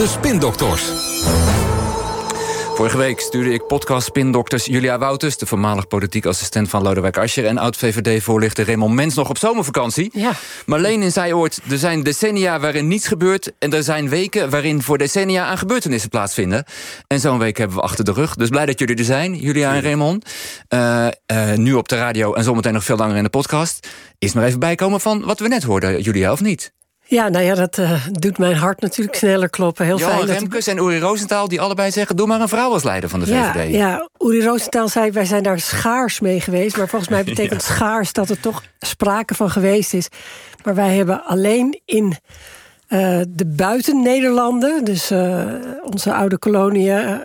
De Spindokters. Vorige week stuurde ik podcast spindokters Julia Wouters... de voormalig politiek assistent van Lodewijk Asscher... en oud-VVD-voorlichter Raymond Mens nog op zomervakantie. Ja. Marleen zei ooit, er zijn decennia waarin niets gebeurt... en er zijn weken waarin voor decennia aan gebeurtenissen plaatsvinden. En zo'n week hebben we achter de rug. Dus blij dat jullie er zijn, Julia en Raymond. Uh, uh, nu op de radio en zometeen nog veel langer in de podcast. Eerst maar even bijkomen van wat we net hoorden, Julia, of niet? Ja, nou ja, dat uh, doet mijn hart natuurlijk sneller kloppen. Heel Johan fijn. Remkes en Uri Rosenthal die allebei zeggen... doe maar een vrouw als leider van de ja, VVD. Ja, Uri Rosenthal zei, wij zijn daar schaars mee geweest. Maar volgens mij betekent ja. schaars dat er toch sprake van geweest is. Maar wij hebben alleen in uh, de buiten-Nederlanden... dus uh, onze oude koloniën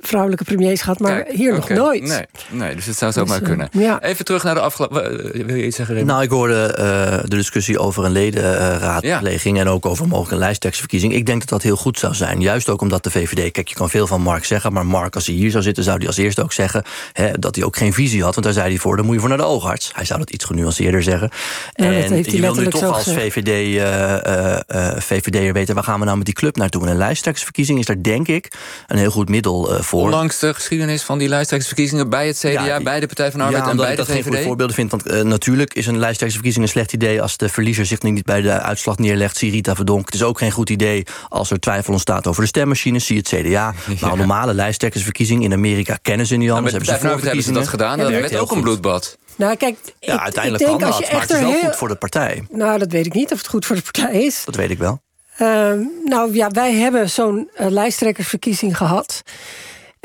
vrouwelijke premiers gehad, maar Kijk, hier okay. nog nooit. Nee, nee, dus het zou zomaar dus, kunnen. Ja. Even terug naar de afgelopen... Wil je iets zeggen, Raymond? Nou, ik hoorde uh, de discussie over een ledenraadpleging... Ja. en ook over mogelijk een lijsttrekkersverkiezing. Ik denk dat dat heel goed zou zijn. Juist ook omdat de VVD... Kijk, je kan veel van Mark zeggen... maar Mark, als hij hier zou zitten, zou hij als eerste ook zeggen... Hè, dat hij ook geen visie had, want daar zei hij voor... dan moet je voor naar de oogarts. Hij zou dat iets genuanceerder zeggen. Ja, en je wil nu toch als VVD, uh, uh, VVD'er weten... waar gaan we nou met die club naartoe? En een lijsttrekkersverkiezing is daar, denk ik, een heel goed middel voor. Ondanks de geschiedenis van die lijsttrekkersverkiezingen... bij het CDA, ja, bij de Partij van de Arbeid ja, en bij ik de dat VVD? geen goede voorbeelden vind. Want uh, natuurlijk is een lijsttrekkersverkiezing een slecht idee... als de verliezer zich niet bij de uitslag neerlegt. Zie Rita Verdonk. Het is ook geen goed idee als er twijfel ontstaat over de stemmachines. Zie het CDA. Ja. Maar een normale lijsttrekkersverkiezing in Amerika kennen ze niet anders. Nou, hebben ze, hebben ze dat gedaan. Dat werd ook een bloedbad. Nou, kijk, ja, ik, uiteindelijk ik denk kan als dat, je maar echt het is wel heel... goed voor de partij. Nou, dat weet ik niet of het goed voor de partij is. Dat weet ik wel. Uh, nou ja, wij hebben zo'n uh, lijsttrekkersverkiezing gehad.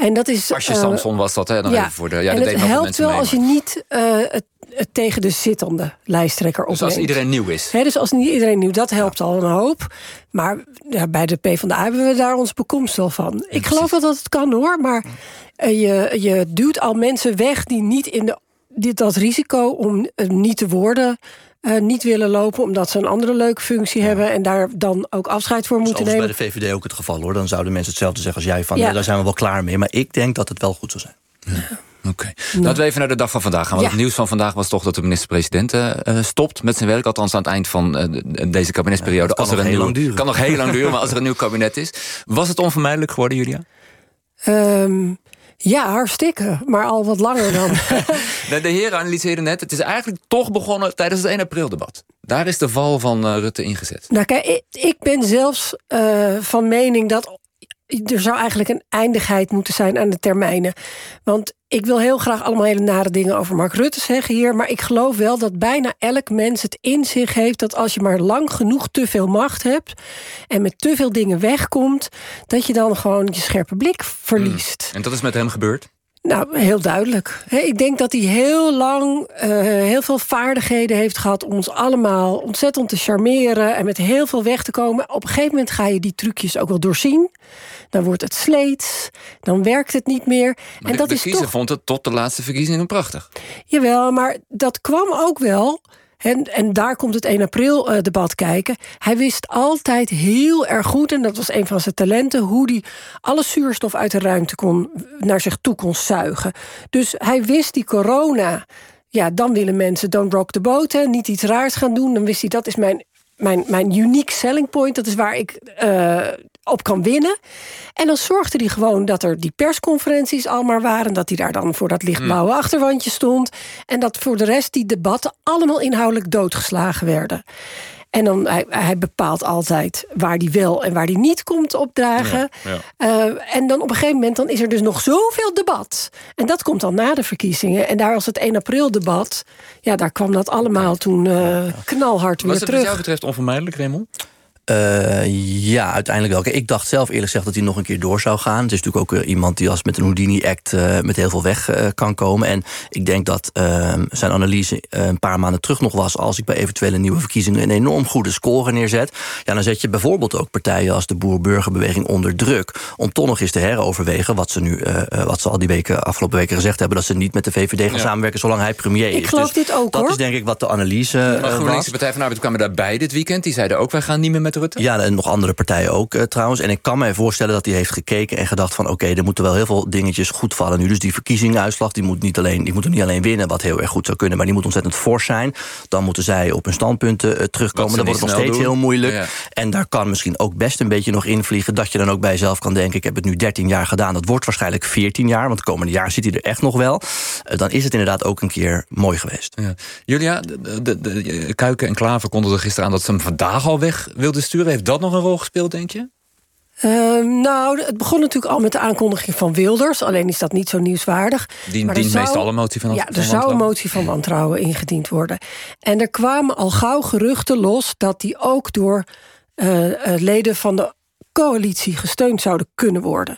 En dat is. Als je uh, Samson was dat, hè? Dan ja, even voor de, ja, en dat het helpt wel mee, als je niet het, het, tegen de zittende lijsttrekker dus opneemt. als iedereen nieuw is. He, dus als niet iedereen nieuw, dat helpt ja. al een hoop. Maar ja, bij de PvdA hebben we daar onze bekomst van. Ja, ik geloof wel dat het kan hoor, maar je, je duwt al mensen weg die niet in de, dit, dat risico om niet te worden. Uh, niet willen lopen omdat ze een andere leuke functie ja. hebben... en daar dan ook afscheid voor moeten nemen. Dat is bij de VVD ook het geval, hoor. Dan zouden mensen hetzelfde zeggen als jij van... Ja. Daar zijn we wel klaar mee. Maar ik denk dat het wel goed zou zijn. Ja. Oké. Okay. Nou. Laten we even naar de dag van vandaag gaan. Want het nieuws van vandaag was toch dat de minister-president uh, stopt met zijn werk. Althans aan het eind van uh, deze kabinetsperiode. kan als er nog een heel nieuw, lang duren. Kan nog heel lang duren, maar als er een nieuw kabinet is. Was het onvermijdelijk geworden, Julia? Um, ja, hartstikke. Maar al wat langer dan. de heren analyseerden net. Het is eigenlijk toch begonnen tijdens het 1 april debat. Daar is de val van uh, Rutte ingezet. Nou kijk, ik, ik ben zelfs uh, van mening dat er zou eigenlijk een eindigheid moeten zijn aan de termijnen. Want ik wil heel graag allemaal hele nare dingen over Mark Rutte zeggen hier. Maar ik geloof wel dat bijna elk mens het in zich heeft... dat als je maar lang genoeg te veel macht hebt... en met te veel dingen wegkomt... dat je dan gewoon je scherpe blik verliest. Mm. En dat is met hem gebeurd? Nou, heel duidelijk. Ik denk dat hij heel lang uh, heel veel vaardigheden heeft gehad... om ons allemaal ontzettend te charmeren... en met heel veel weg te komen. Op een gegeven moment ga je die trucjes ook wel doorzien. Dan wordt het sleets, dan werkt het niet meer. Maar en de, dat de is kiezer toch... vond het tot de laatste verkiezingen prachtig. Jawel, maar dat kwam ook wel... En, en daar komt het 1 april uh, debat kijken. Hij wist altijd heel erg goed, en dat was een van zijn talenten... hoe hij alle zuurstof uit de ruimte kon, naar zich toe kon zuigen. Dus hij wist die corona... Ja, dan willen mensen don't rock the boat, hè, niet iets raars gaan doen. Dan wist hij, dat is mijn, mijn, mijn unique selling point. Dat is waar ik uh, op kan winnen. En dan zorgde hij gewoon dat er die persconferenties al maar waren. Dat hij daar dan voor dat lichtblauwe mm. achterwandje stond. En dat voor de rest die debatten allemaal inhoudelijk doodgeslagen werden. En dan, hij, hij bepaalt altijd waar die wel en waar die niet komt opdagen. Ja, ja. Uh, en dan op een gegeven moment dan is er dus nog zoveel debat. En dat komt dan na de verkiezingen. En daar was het 1 april debat. Ja, daar kwam dat allemaal toen uh, knalhard weer was het terug. wat jou betreft onvermijdelijk, Raymond? Uh, ja, uiteindelijk wel. Ik dacht zelf eerlijk gezegd dat hij nog een keer door zou gaan. Het is natuurlijk ook uh, iemand die als met een Houdini-act uh, met heel veel weg kan komen. En ik denk dat ehm, zijn analyse een paar maanden terug nog was... als ik bij eventuele nieuwe verkiezingen een enorm goede score neerzet... ja, dan zet je bijvoorbeeld ook partijen als de Boer-Burgerbeweging onder druk... om toch nog eens te heroverwegen wat ze nu, wat ze al die weken, afgelopen weken gezegd hebben... dat ze niet met de VVD gaan ja. samenwerken zolang hij premier is. Ik geloof dus dit ook, dat hoor. is denk ik wat de analyse maar GroenLinks was. de Partij van de Arbeid kwamen daarbij dit weekend. Die zeiden ook, wij gaan niet meer met de Rutte? Ja, en nog andere partijen ook uh, trouwens. En ik kan mij voorstellen dat hij heeft gekeken en gedacht van... oké, er moeten wel heel veel dingetjes goed vallen nu. Dus die verkiezingsuitslag, die moet niet alleen, die moeten niet alleen winnen... wat heel erg goed zou kunnen, maar die moet ontzettend fors zijn. Dan moeten zij op hun standpunten uh, terugkomen. Dan wordt het nog steeds heel moeilijk. En daar kan misschien ook best een beetje nog invliegen... dat je dan ook bij jezelf kan denken... ik heb het nu 13 jaar gedaan, dat wordt waarschijnlijk 14 jaar... want het komende jaar zit hij er echt nog wel. Uh, dan is het inderdaad ook een keer mooi geweest. Ja. Julia, de, de, de, Kuiken en Klaver konden er gisteren aan... dat ze hem vandaag al weg wilden Heeft dat nog een rol gespeeld, denk je? Uh, nou, het begon natuurlijk al met de aankondiging van Wilders. Alleen is dat niet zo nieuwswaardig. Die maar dient meestal een motie van Ja, er zou een motie van wantrouwen ingediend worden. En er kwamen al gauw geruchten los... dat die ook door uh, leden van de coalitie gesteund zouden kunnen worden.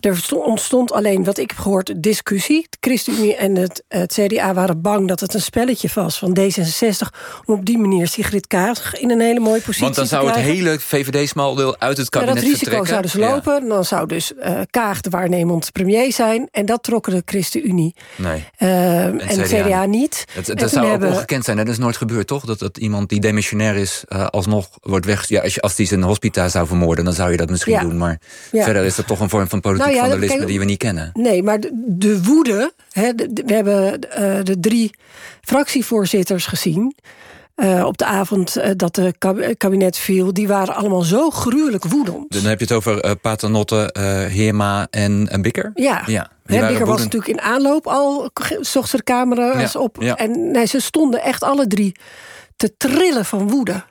Er ontstond alleen, wat ik heb gehoord, discussie. De ChristenUnie en het, het, CDA waren bang dat het een spelletje was van D66... om op die manier Sigrid Kaag in een hele mooie positie Want dan zou het hele VVD-smaldeel uit het kabinet ja, dat risico zouden ze lopen. Ja. Dan zou dus uh, Kaag de waarnemend premier zijn. En dat trokken de ChristenUnie. Nee. Uh, en, en het CDA niet. Het, het, dat zou hebben... ook ongekend zijn. Dat is nooit gebeurd, toch? Dat, dat iemand die demissionair is uh, alsnog wordt weg... Ja, als, je, als die zijn hospita zou vermoorden, dan zou je dat misschien ja. doen. Maar verder is dat toch een vorm van politiek nou vandalisme kijk, die we niet kennen. Nee, maar de, de woede... Hè, de, we hebben uh, de drie fractievoorzitters gezien... Uh, op de avond uh, dat de kabinet viel... die waren allemaal zo gruwelijk woedend. Dan heb je het over uh, Paternotte, Heerma en, en Bikker? Ja, ja Hè, Bikker was natuurlijk in aanloop al... zocht ze de camera's ja, op. Ja. En nee, ze stonden echt alle drie te trillen van woede.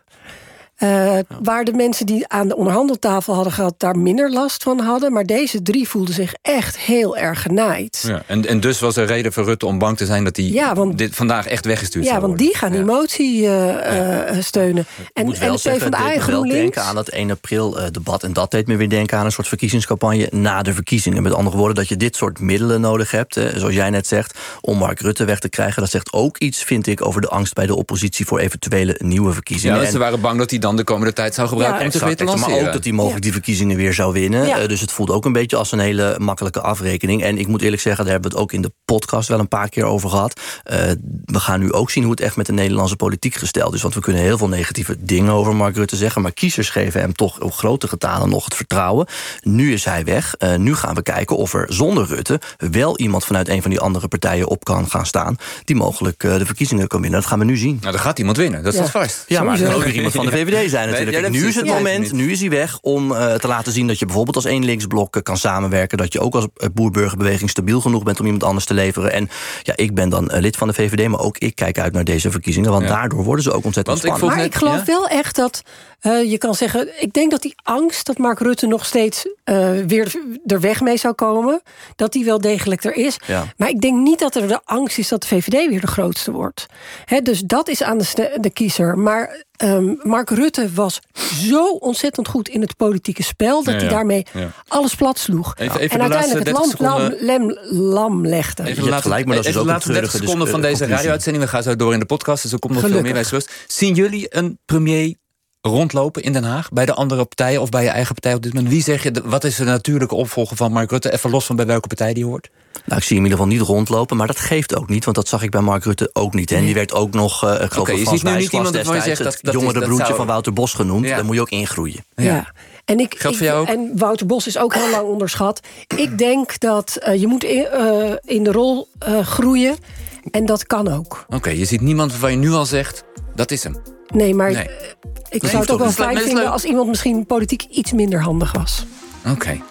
Uh, waar de mensen die aan de onderhandeltafel hadden gehad... daar minder last van hadden. Maar deze drie voelden zich echt heel erg genaaid. Ja, en, en dus was er reden voor Rutte om bang te zijn... dat hij ja, want, dit vandaag echt weggestuurd ja, zou worden. Ja, want die gaan die motie uh, uh, steunen. En, moet wel en zeggen, van de wel denken aan dat 1 april debat. En dat deed me weer denken aan een soort verkiezingscampagne... na de verkiezingen. Met andere woorden, dat je dit soort middelen nodig hebt... zoals jij net zegt, om Mark Rutte weg te krijgen. Dat zegt ook iets, vind ik, over de angst bij de oppositie... voor eventuele nieuwe verkiezingen. Ja, ze waren bang dat hij dan de komende tijd zou gebruiken ja, om te weer te Maar ook dat hij mogelijk die verkiezingen weer zou winnen. Ja. Uh, dus het voelt ook een beetje als een hele makkelijke afrekening. En ik moet eerlijk zeggen, daar hebben we het ook in de podcast wel een paar keer over gehad. Uh, we gaan nu ook zien hoe het echt met de Nederlandse politiek gesteld is. Want we kunnen heel veel negatieve dingen over Mark Rutte zeggen. Maar kiezers geven hem toch op grote getalen nog het vertrouwen. Nu is hij weg. Uh, nu gaan we kijken of er zonder Rutte wel iemand vanuit een van die andere partijen op kan gaan staan. Die mogelijk de verkiezingen kan winnen. Dat gaan we nu zien. Nou, dan gaat iemand winnen. Dat is ja. vast. Ja, maar er ook weer iemand van de VVD zijn natuurlijk. Nee, nu is het moment, nu is hij weg om uh, te laten zien dat je bijvoorbeeld als één linksblok kan samenwerken. Dat je ook als boerburgerbeweging stabiel genoeg bent om iemand anders te leveren. En ja, ik ben dan lid van de VVD, maar ook ik kijk uit naar deze verkiezingen. Want ja. daardoor worden ze ook ontzettend want spannend. Ik maar ik geloof ja? wel echt dat uh, je kan zeggen, ik denk dat die angst dat Mark Rutte nog steeds uh, weer er weg mee zou komen, dat die wel degelijk er is. Ja. Maar ik denk niet dat er de angst is dat de VVD weer de grootste wordt. He, dus dat is aan de, de kiezer. Maar um, Mark Rutte was zo ontzettend goed in het politieke spel... dat ja, hij daarmee alles plat sloeg. Even, even en uiteindelijk het land lam, lam legde. Even, laat, gelijk, maar dat is ook de laatste 30 seconden van deze radio-uitzending. We gaan zo door in de podcast, dus er komt nog Gelukkig. veel meer bij rust. Zien jullie een premier rondlopen in Den Haag... bij de andere partijen of bij je eigen partij op dit moment? Wie zeg je, wat is de natuurlijke opvolger van Mark Rutte? Even los van bij welke partij die hoort? Nou, ik zie hem in ieder geval niet rondlopen, maar dat geeft ook niet. Want dat zag ik bij Mark Rutte ook niet. En die werd ook nog, uh, ik geloof okay, je ziet nu niet iemand dat zegt, dat, dat jongere broertje zou... van Wouter Bos genoemd. Ja. Daar moet je ook ingroeien. Ja. ja. En, ik, Geldt voor jou ook? en Wouter Bos is ook heel lang onderschat. Ik denk dat uh, je moet in, uh, in de rol uh, groeien. En dat kan ook. Oké, okay, je ziet niemand waarvan je nu al zegt, dat is hem. Nee, maar nee. Ik nee, zou het ook wel fijn vinden... als iemand misschien politiek iets minder handig was. Oké. Okay.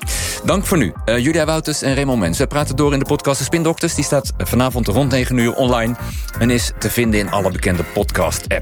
Dank voor nu. Uh, Julia Wouters en Raymond Mens. We praten door in de podcast De Spindokters. Die staat vanavond rond 9 uur online... en is te vinden in alle bekende podcast-apps.